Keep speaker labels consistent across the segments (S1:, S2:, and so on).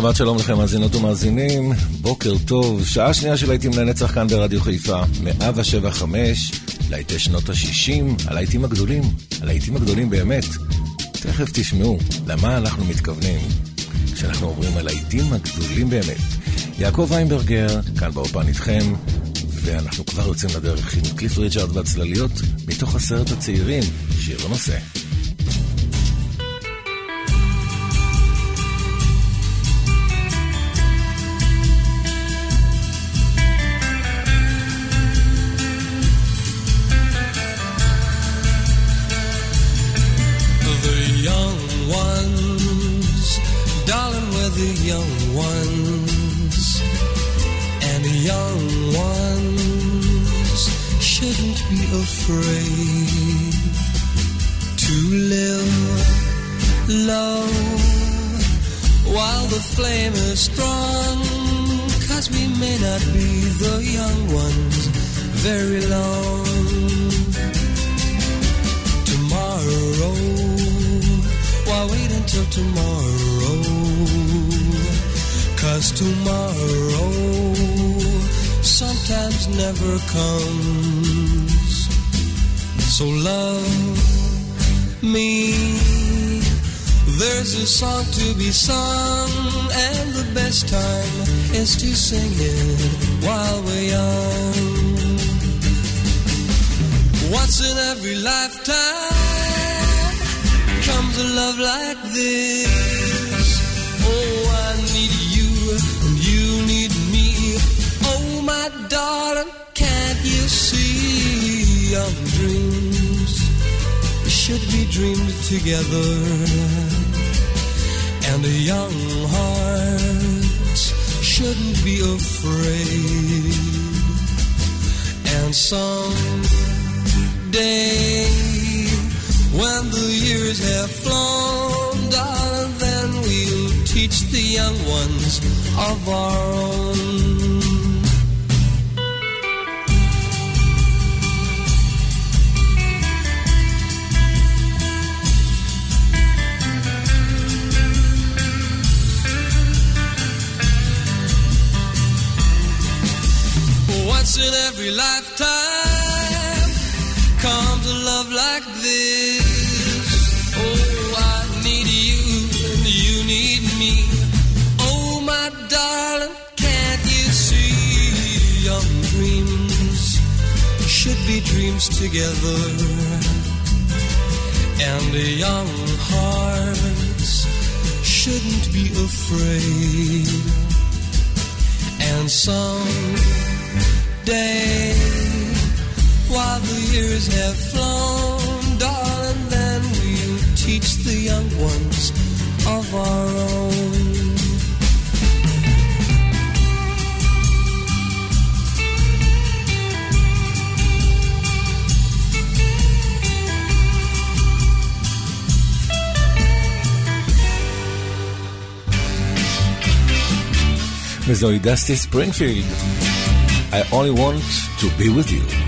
S1: שבת שלום לכם, מאזינות ומאזינים, בוקר טוב, שעה שנייה של להיטים לנצח כאן ברדיו חיפה, 175, להיטי שנות ה-60, הלהיטים הגדולים, הלהיטים הגדולים באמת. תכף תשמעו למה אנחנו מתכוונים כשאנחנו אומרים הלהיטים הגדולים באמת. יעקב ויינברגר, כאן באופן איתכם, ואנחנו כבר יוצאים לדרך עם קליף ריצ'רד והצלליות מתוך הסרט הצעירים, שיר הנושא.
S2: To live while the flame is strong. Cause we may not be the young ones very long. Tomorrow, why wait until tomorrow? Cause tomorrow sometimes never comes. So love me. There's a song to be sung, and the best time is to sing it while we're young. Once in every lifetime comes a love like this. Oh, I need you, and you need me. Oh, my darling, can't you see young dreams? Dreamed together, and a young heart shouldn't be afraid. And someday, when the years have flown, darling, then we'll teach the young ones of our own once in every lifetime comes a love like this. Oh, I need you and you need me. Oh, my darling, can't you see? Young dreams should be dreams together, and young hearts shouldn't be afraid. And some day while the years have flown, darling, then we'll teach the young ones of our own.
S1: וזוהי דסטי ספרינגפילד. I only want to be with you.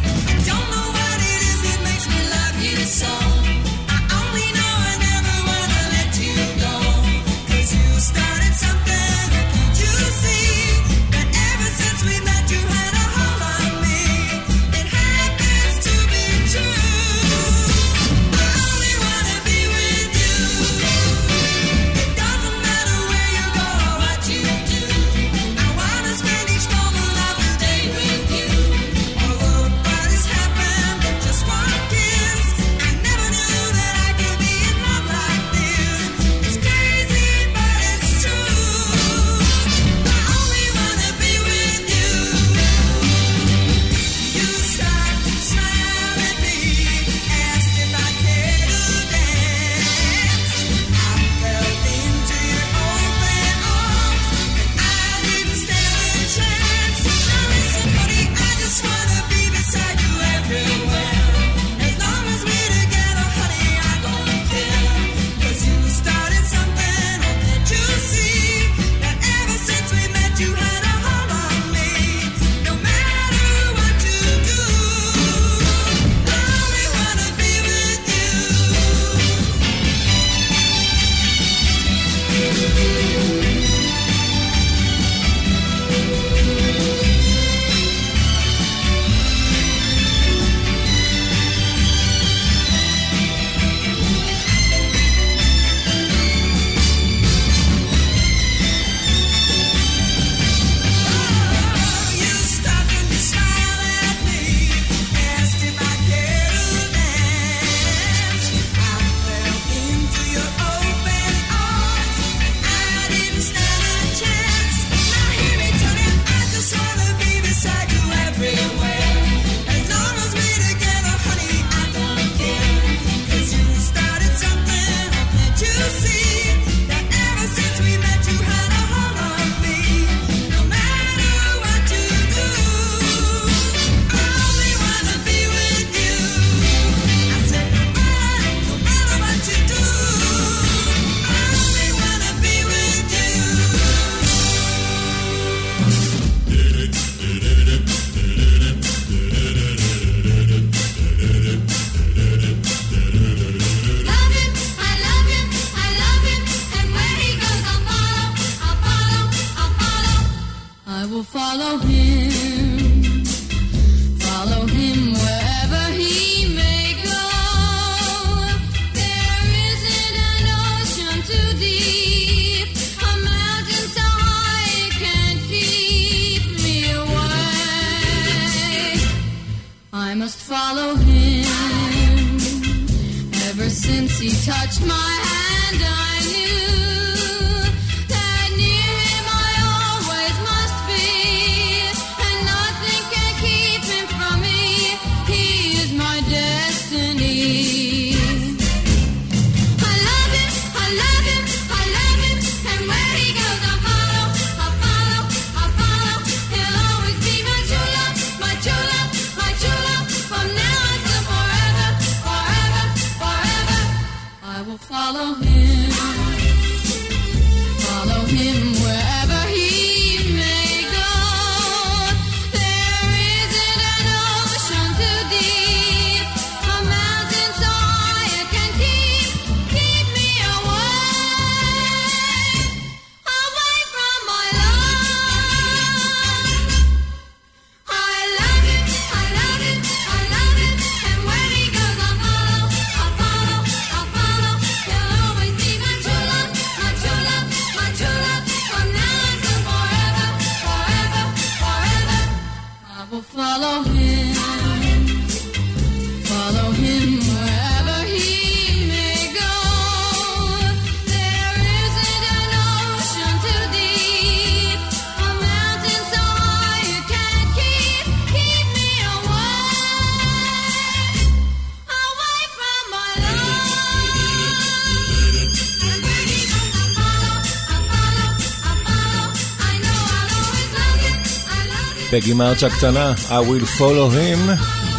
S3: פגי מרץ' הקטנה, I will follow him,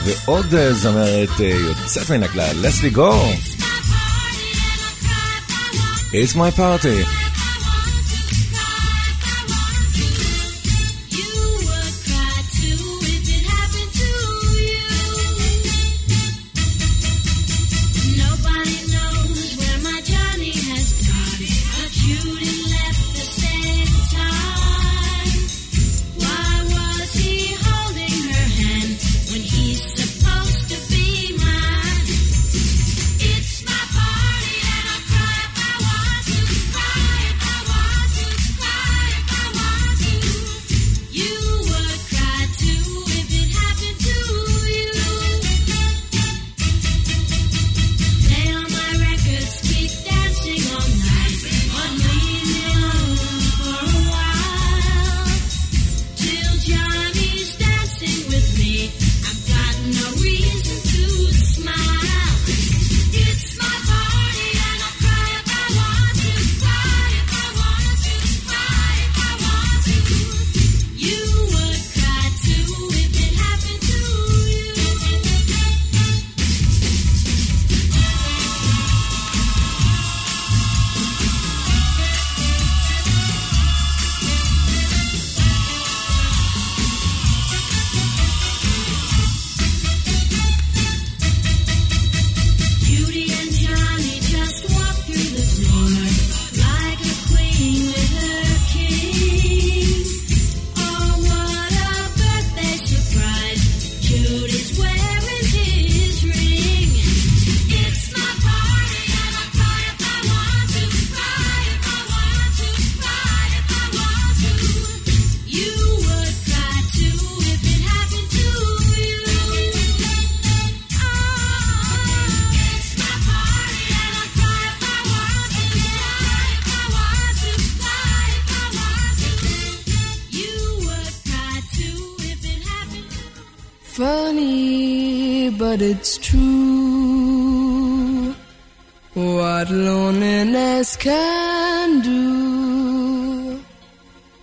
S3: ועוד אה, זמרת אה, יוצאת מן הכלל, לסלי גו. It's my party.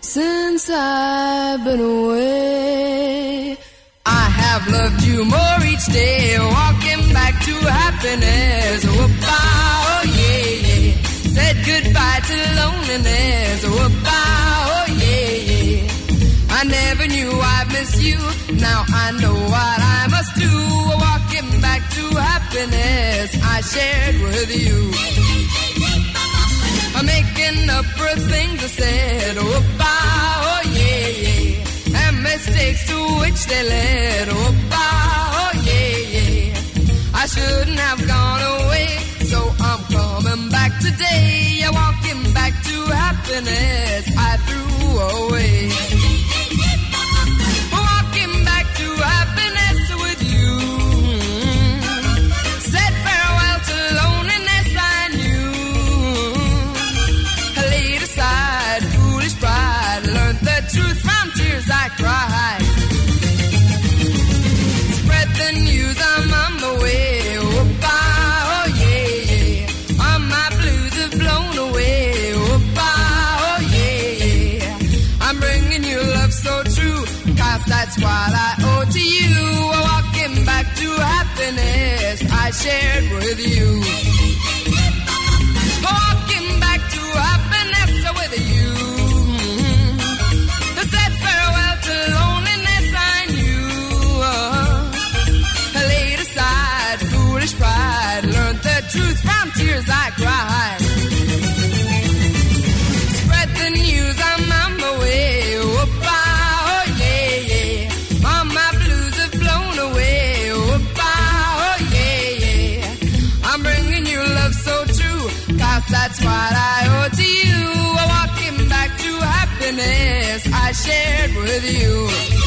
S4: Since I've been away, I have loved you more each day. Walking back to happiness. Whoop-ah, oh yeah, yeah. Said goodbye to loneliness. Whoop-ah, oh yeah, yeah. I never knew I'd miss you. Now I know what I must do. Walking back to happiness I shared with you. I'm making up for things I said. Oh, bah, oh yeah, yeah. And mistakes to which they led. Oh, bah, oh yeah, yeah. I shouldn't have gone away. So I'm coming back today. I'm walking back to happiness I threw away. Tears I cried. Spread the news, I'm on the way. Oh, oh yeah, yeah. All my blues have blown away. Oh, oh yeah, yeah. I'm bringing you love so true, cause that's what I owe to you. Walking back to happiness I shared with you. Truth from tears I cried. Spread the news, I'm on my way. Whoop-ah, oh yeah, yeah. All my blues have blown away. Whoop-ah, oh yeah, yeah. I'm bringing you love so true, cause that's what I owe to you. Walking back to happiness I shared with you.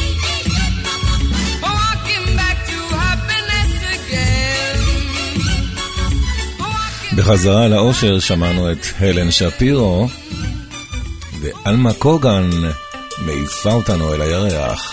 S5: בחזרה לאושר שמענו את הלן שפירו, ואלמה קוגן מעיפה אותנו אל הירח.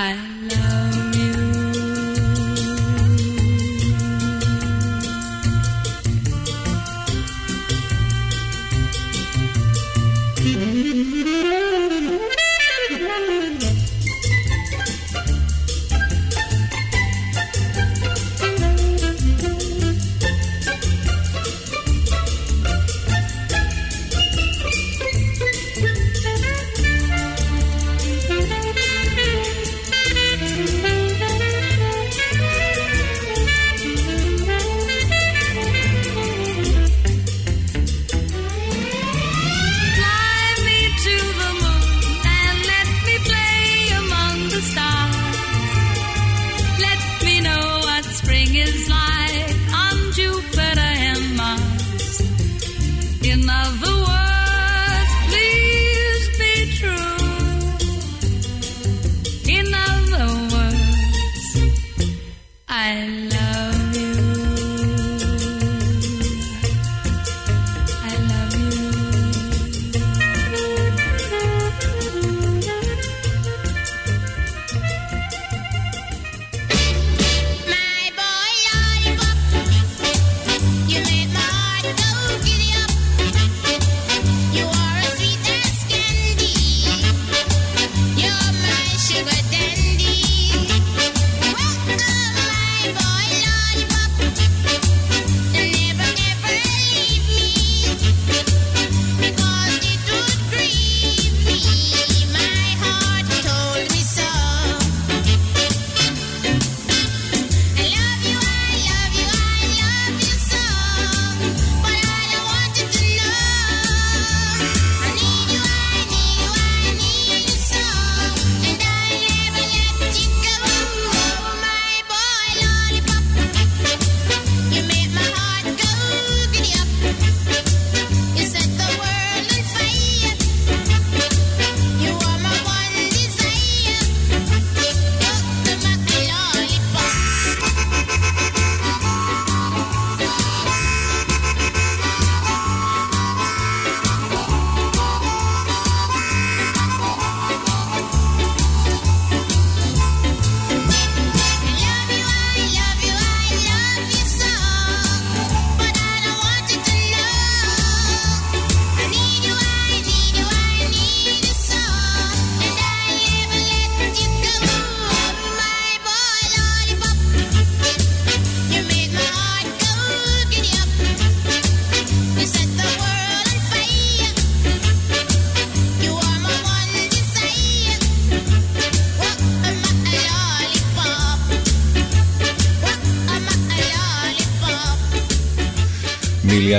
S6: I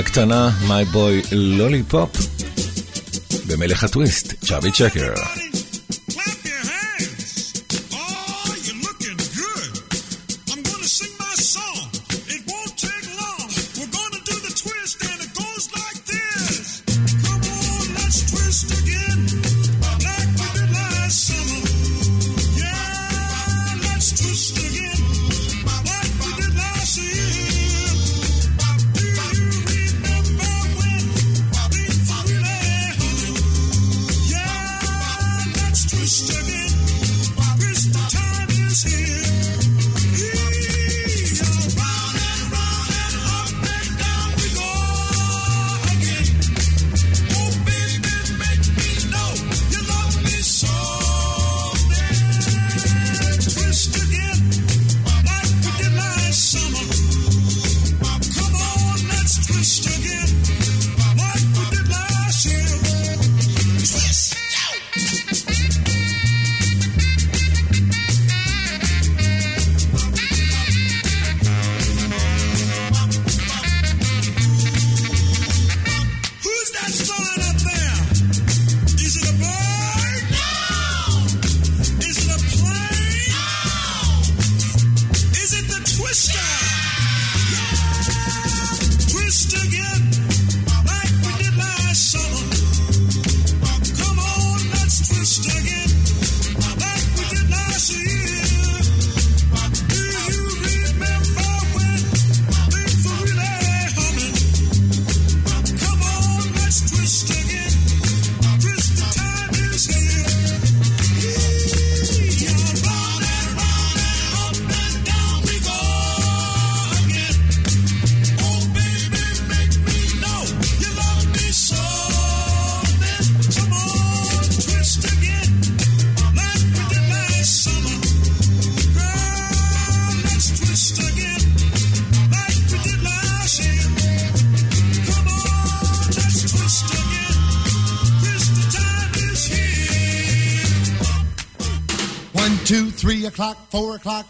S7: הקטנה, My Boy Lollipop, במלך הטוויסט, צ'אבי צ'קר.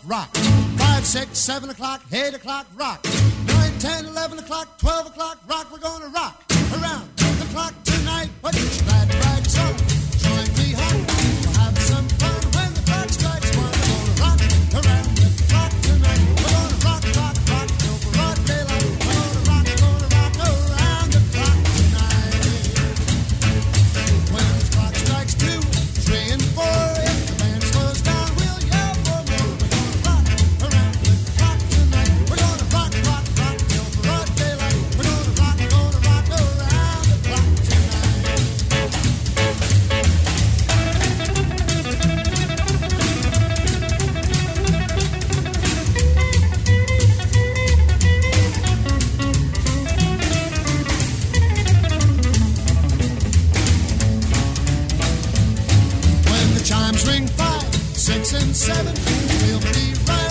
S8: rock. Five, six, seven o'clock, eight o'clock, rock. We'll be right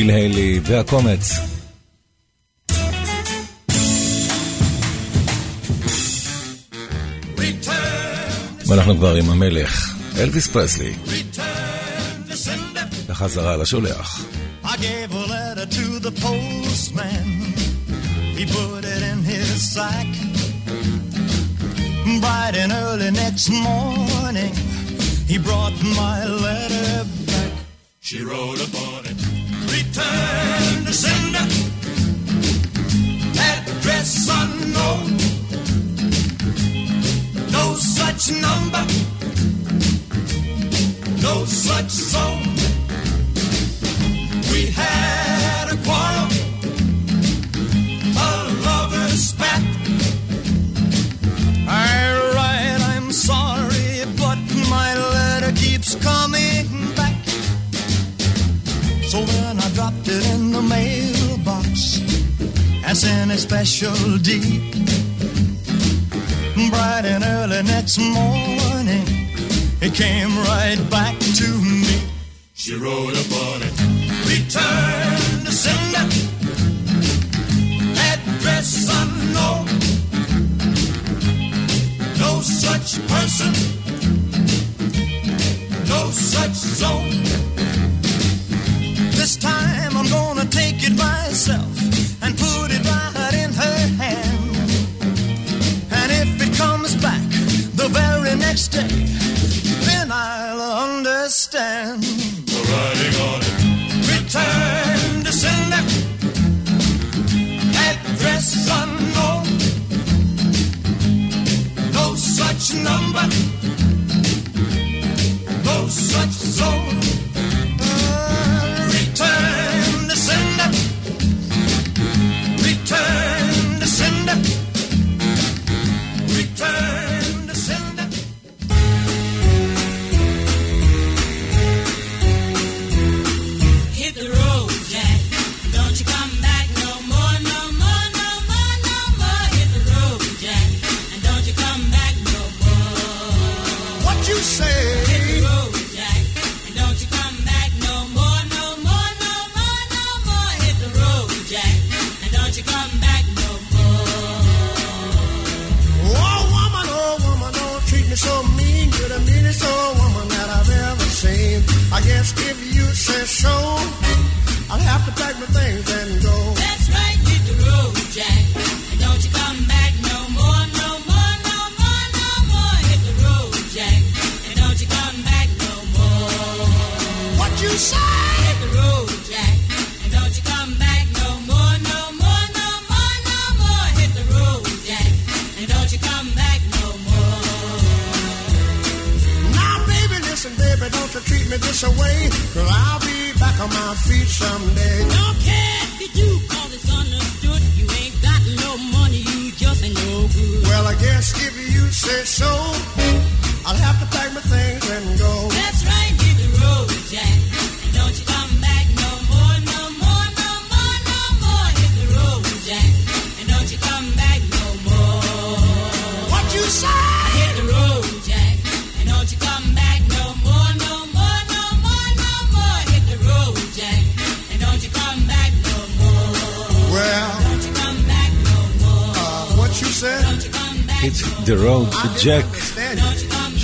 S7: ביל היילי והקומץ. ואנחנו כבר עם המלך, אלוויס פרסלי. בחזרה לשולח.
S9: I gave a letter to the postman. He put it in his sack. Bright and early next morning, he brought my letter back. She wrote a return to sender. Address unknown. No such number. No such song. dance in a special deep, Bright and early next morning, it came right back to me. She wrote upon it, return to sender, address unknown. No such person, no such zone. This time I'm gonna take it myself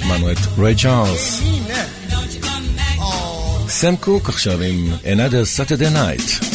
S10: מנואט ריי צ'ארלס. סם קוק עכשיו עם Another Saturday Night.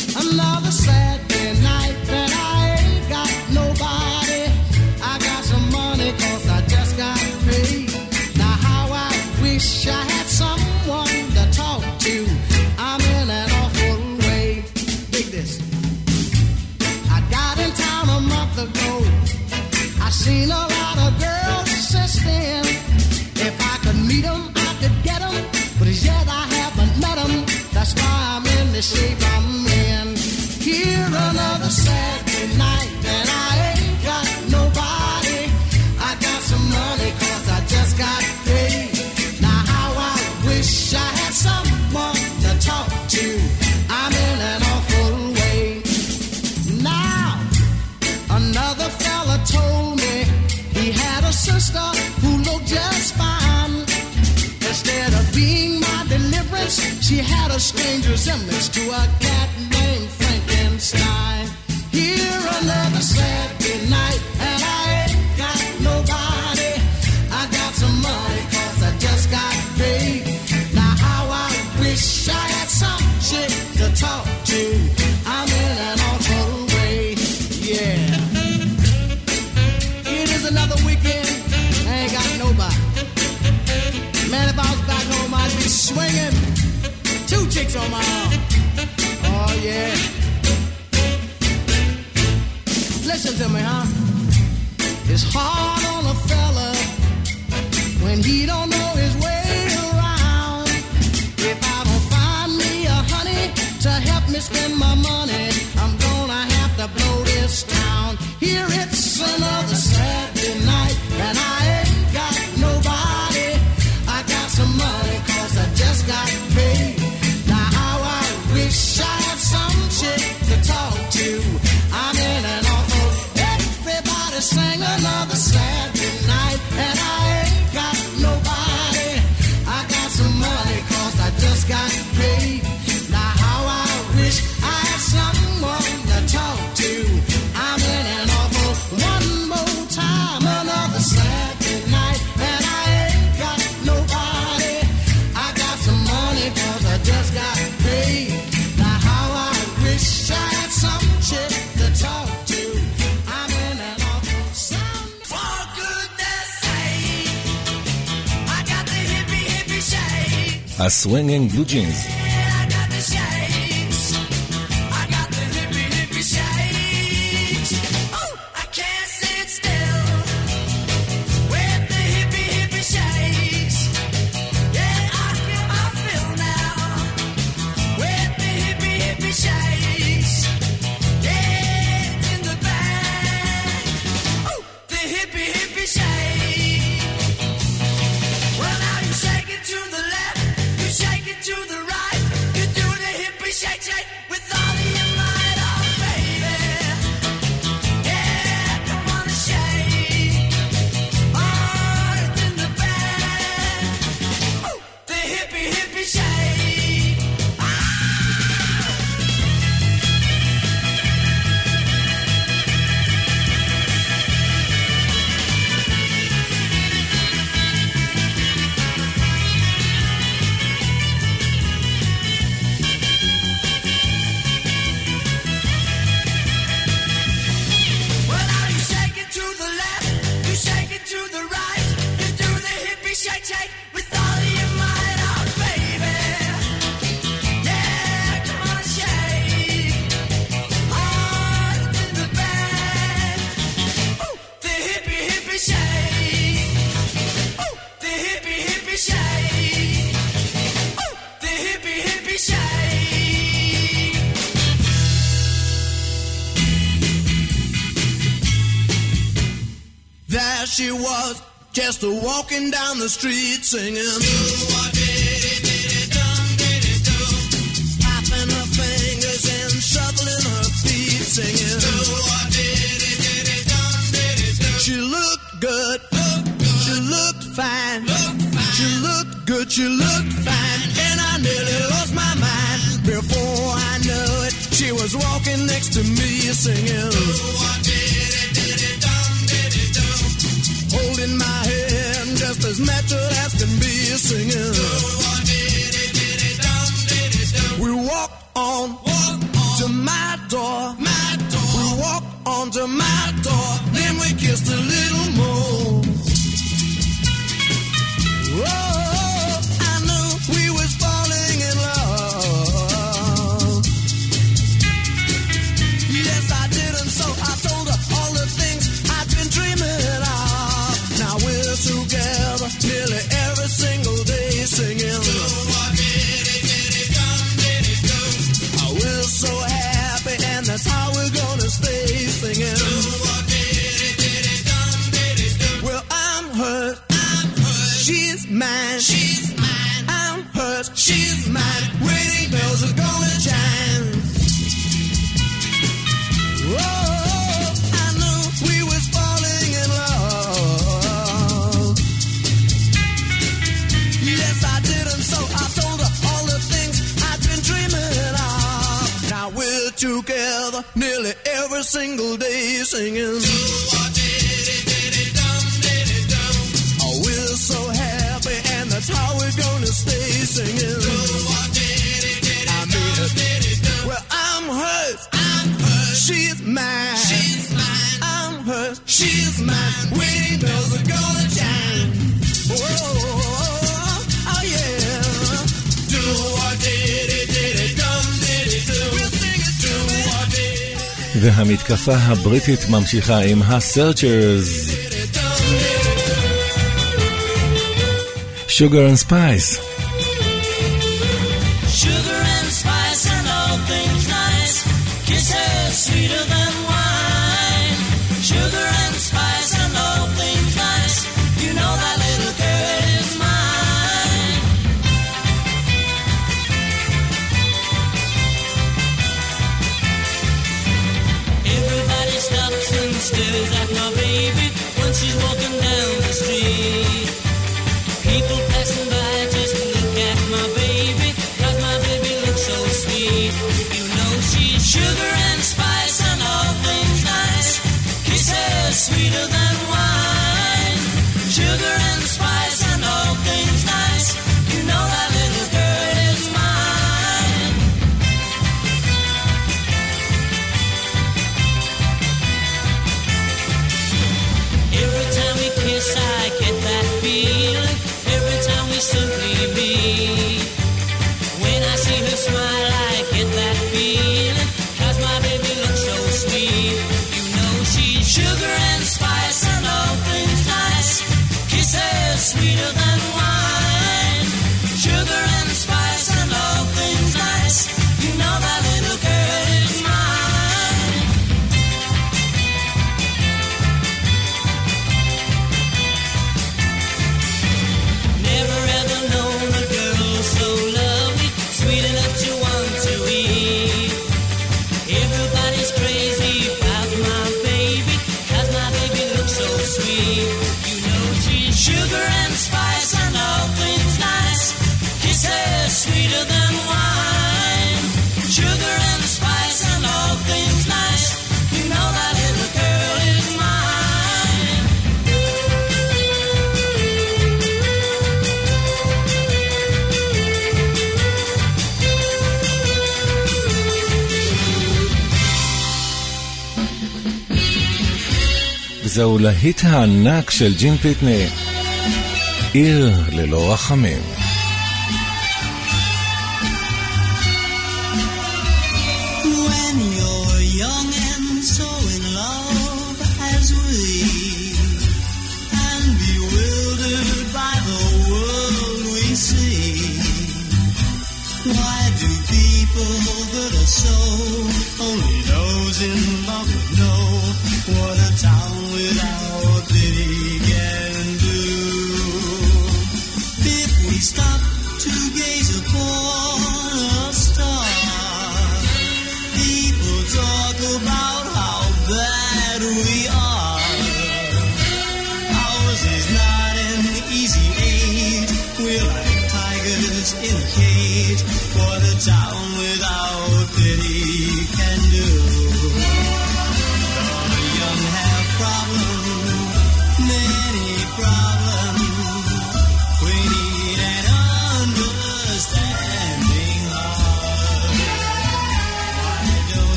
S11: dangerous elements to our Listen to me, huh? It's hard on a fella when he don't know his way around.
S12: If I don't find me a honey to help me spend my money, I'm gonna have to
S10: blow this town. Here it's another sad.
S12: a swinging blue jeans. sister walking down the street singing. Popping her fingers and shuffling her feet singing. She looked good. She looked fine. She looked good. She looked fine. And I nearly lost my mind before I knew it. She was walking next to me singing. Holding my just as natural as can be singing. We walk on, walk on to my door. my door. We walk on to my door. Then we kissed a little. nearly every single day singing. Oh, we're so happy, and that's how we're gonna stay singing. Well, I'm. I'm. She's mine. She's. I'm. She's mine. Windows are gonna shine. Whoa.
S13: והמתקפה הבריטית ממשיכה עם ה-searchers. Sugar and Spice
S14: זהו להיט הענק של ג'ים פיטני, עיר ללא רחמים.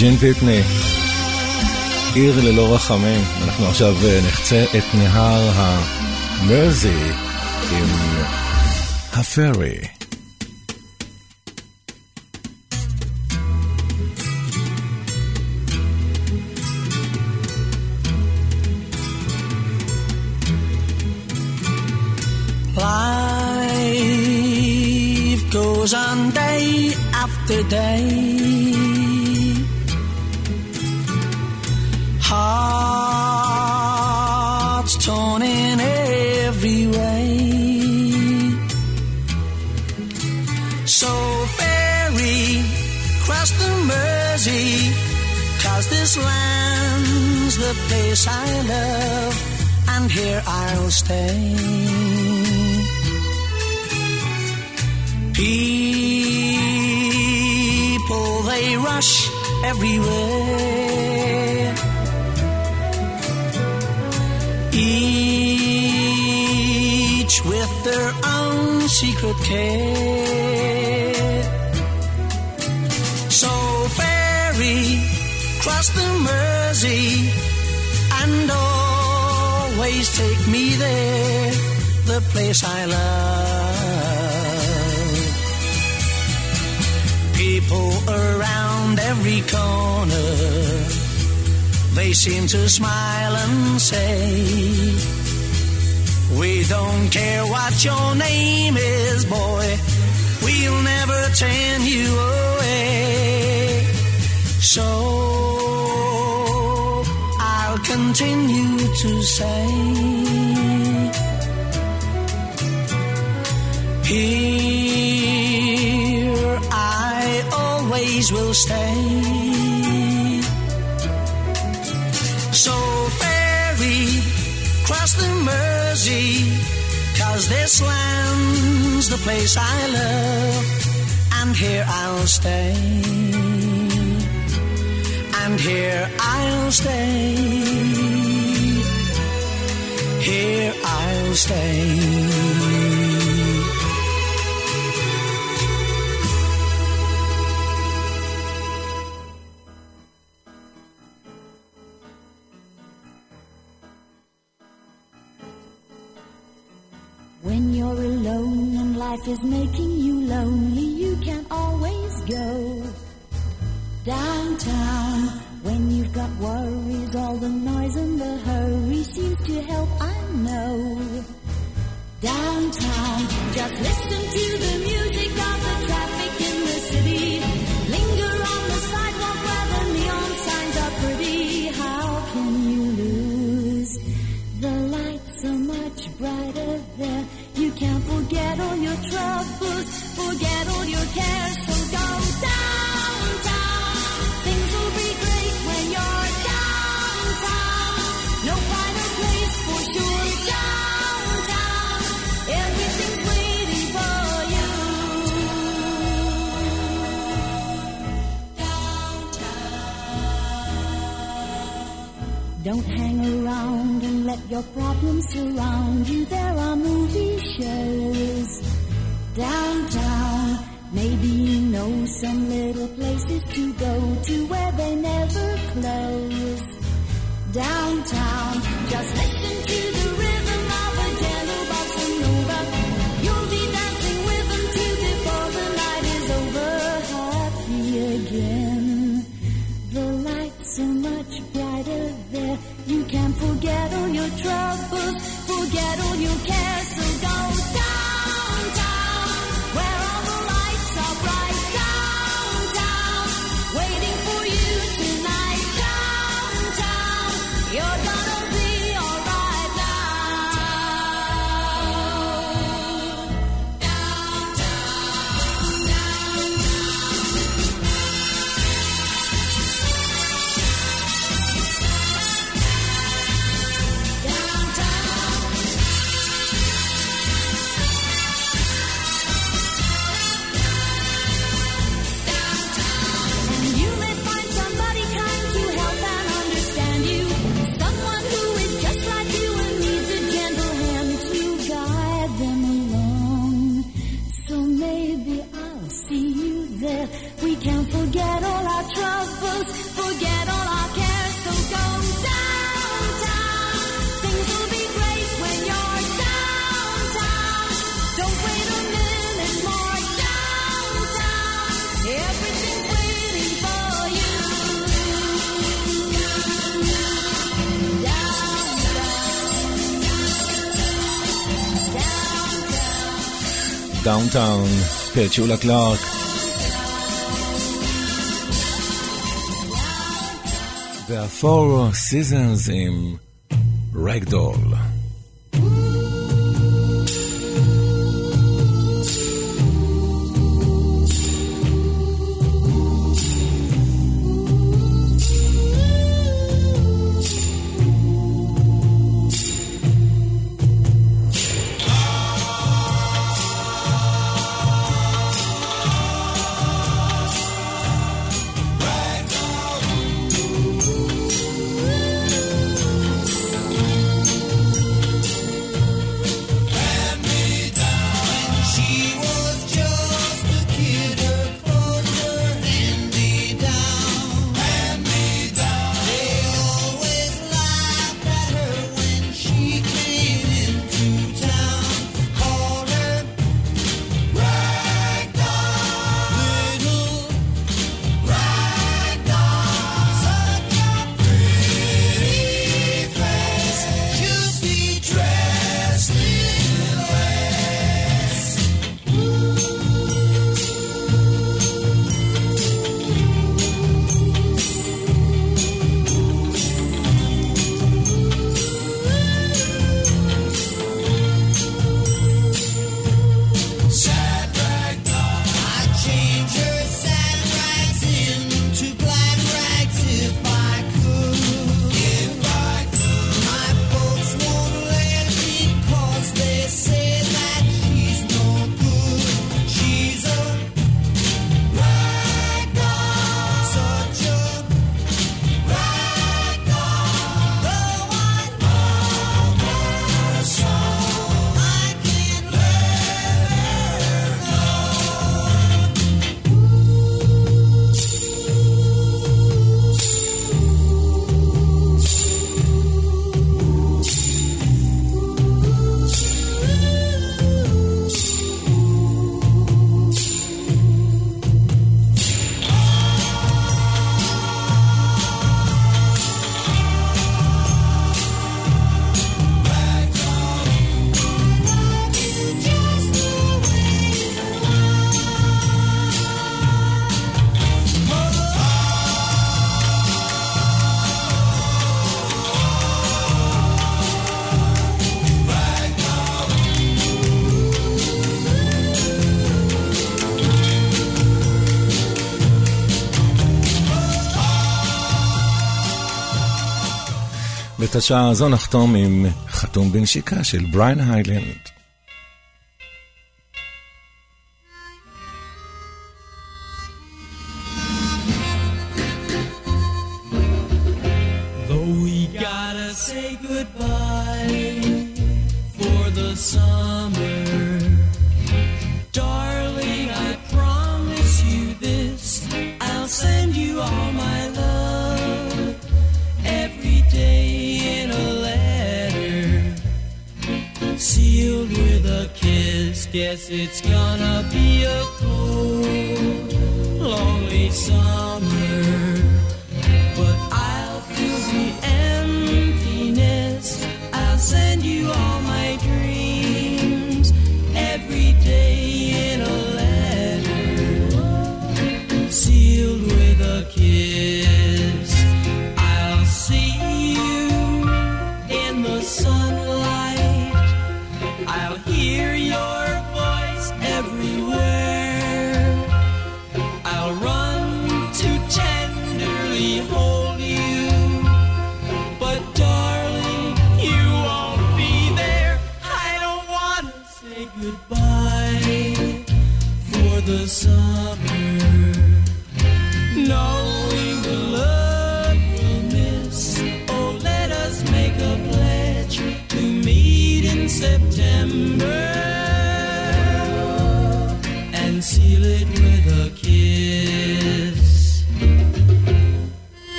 S14: ג'ין פיטני, עיר ללא רחמים. אנחנו עכשיו אה, נחצה את נהר המרזי עם הפרי.
S15: Care. So ferry, cross the Mersey, and always take me there, the place I love. People around every corner, they seem to smile and say, We don't care what your name is, boy, we'll never turn you away. So I'll continue to say, Here I always will stay. So ferry, cross the Mersey, cause this land's the place I love, and here I'll stay. And here I'll stay. Here I'll stay.
S3: Is making you lonely, you can always go downtown. When you've got worries, all the noise and the hurry seems to help, I know. Downtown, just listen to the music of the hang around and let your problems surround you. There are movie shows downtown. Maybe you know some little places to go to where they never close. Downtown, just listen to the Downtown, Petula Clark. There
S1: are four seasons in Rag Doll. את השעה הזו נחתום עם חתום בנשיקה של בריין היילנד.
S16: goodbye for
S13: the summer.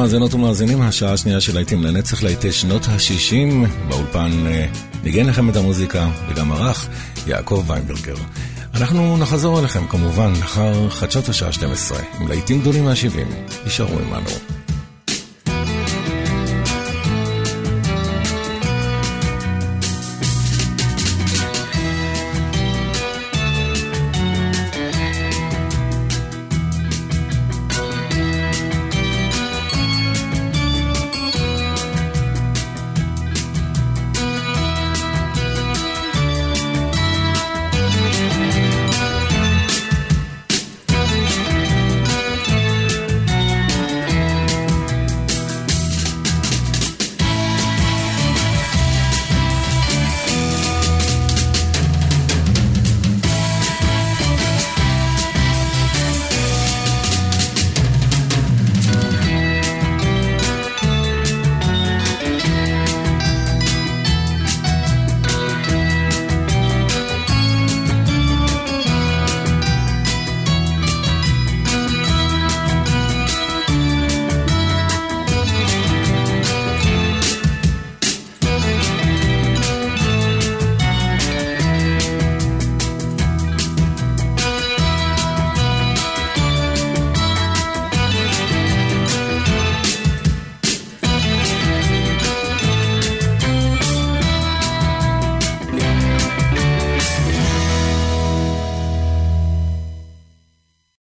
S13: מאזינות ומאזינים, השעה השנייה של להיטים לנצח להיטי שנות ה-60. באולפן אה, ניגן לכם את המוזיקה, וגם ערך יעקב ויינברגר. אנחנו נחזור אליכם כמובן לאחר חדשות השעה 12, עם להיטים גדולים מה-70. יישארו עמנו.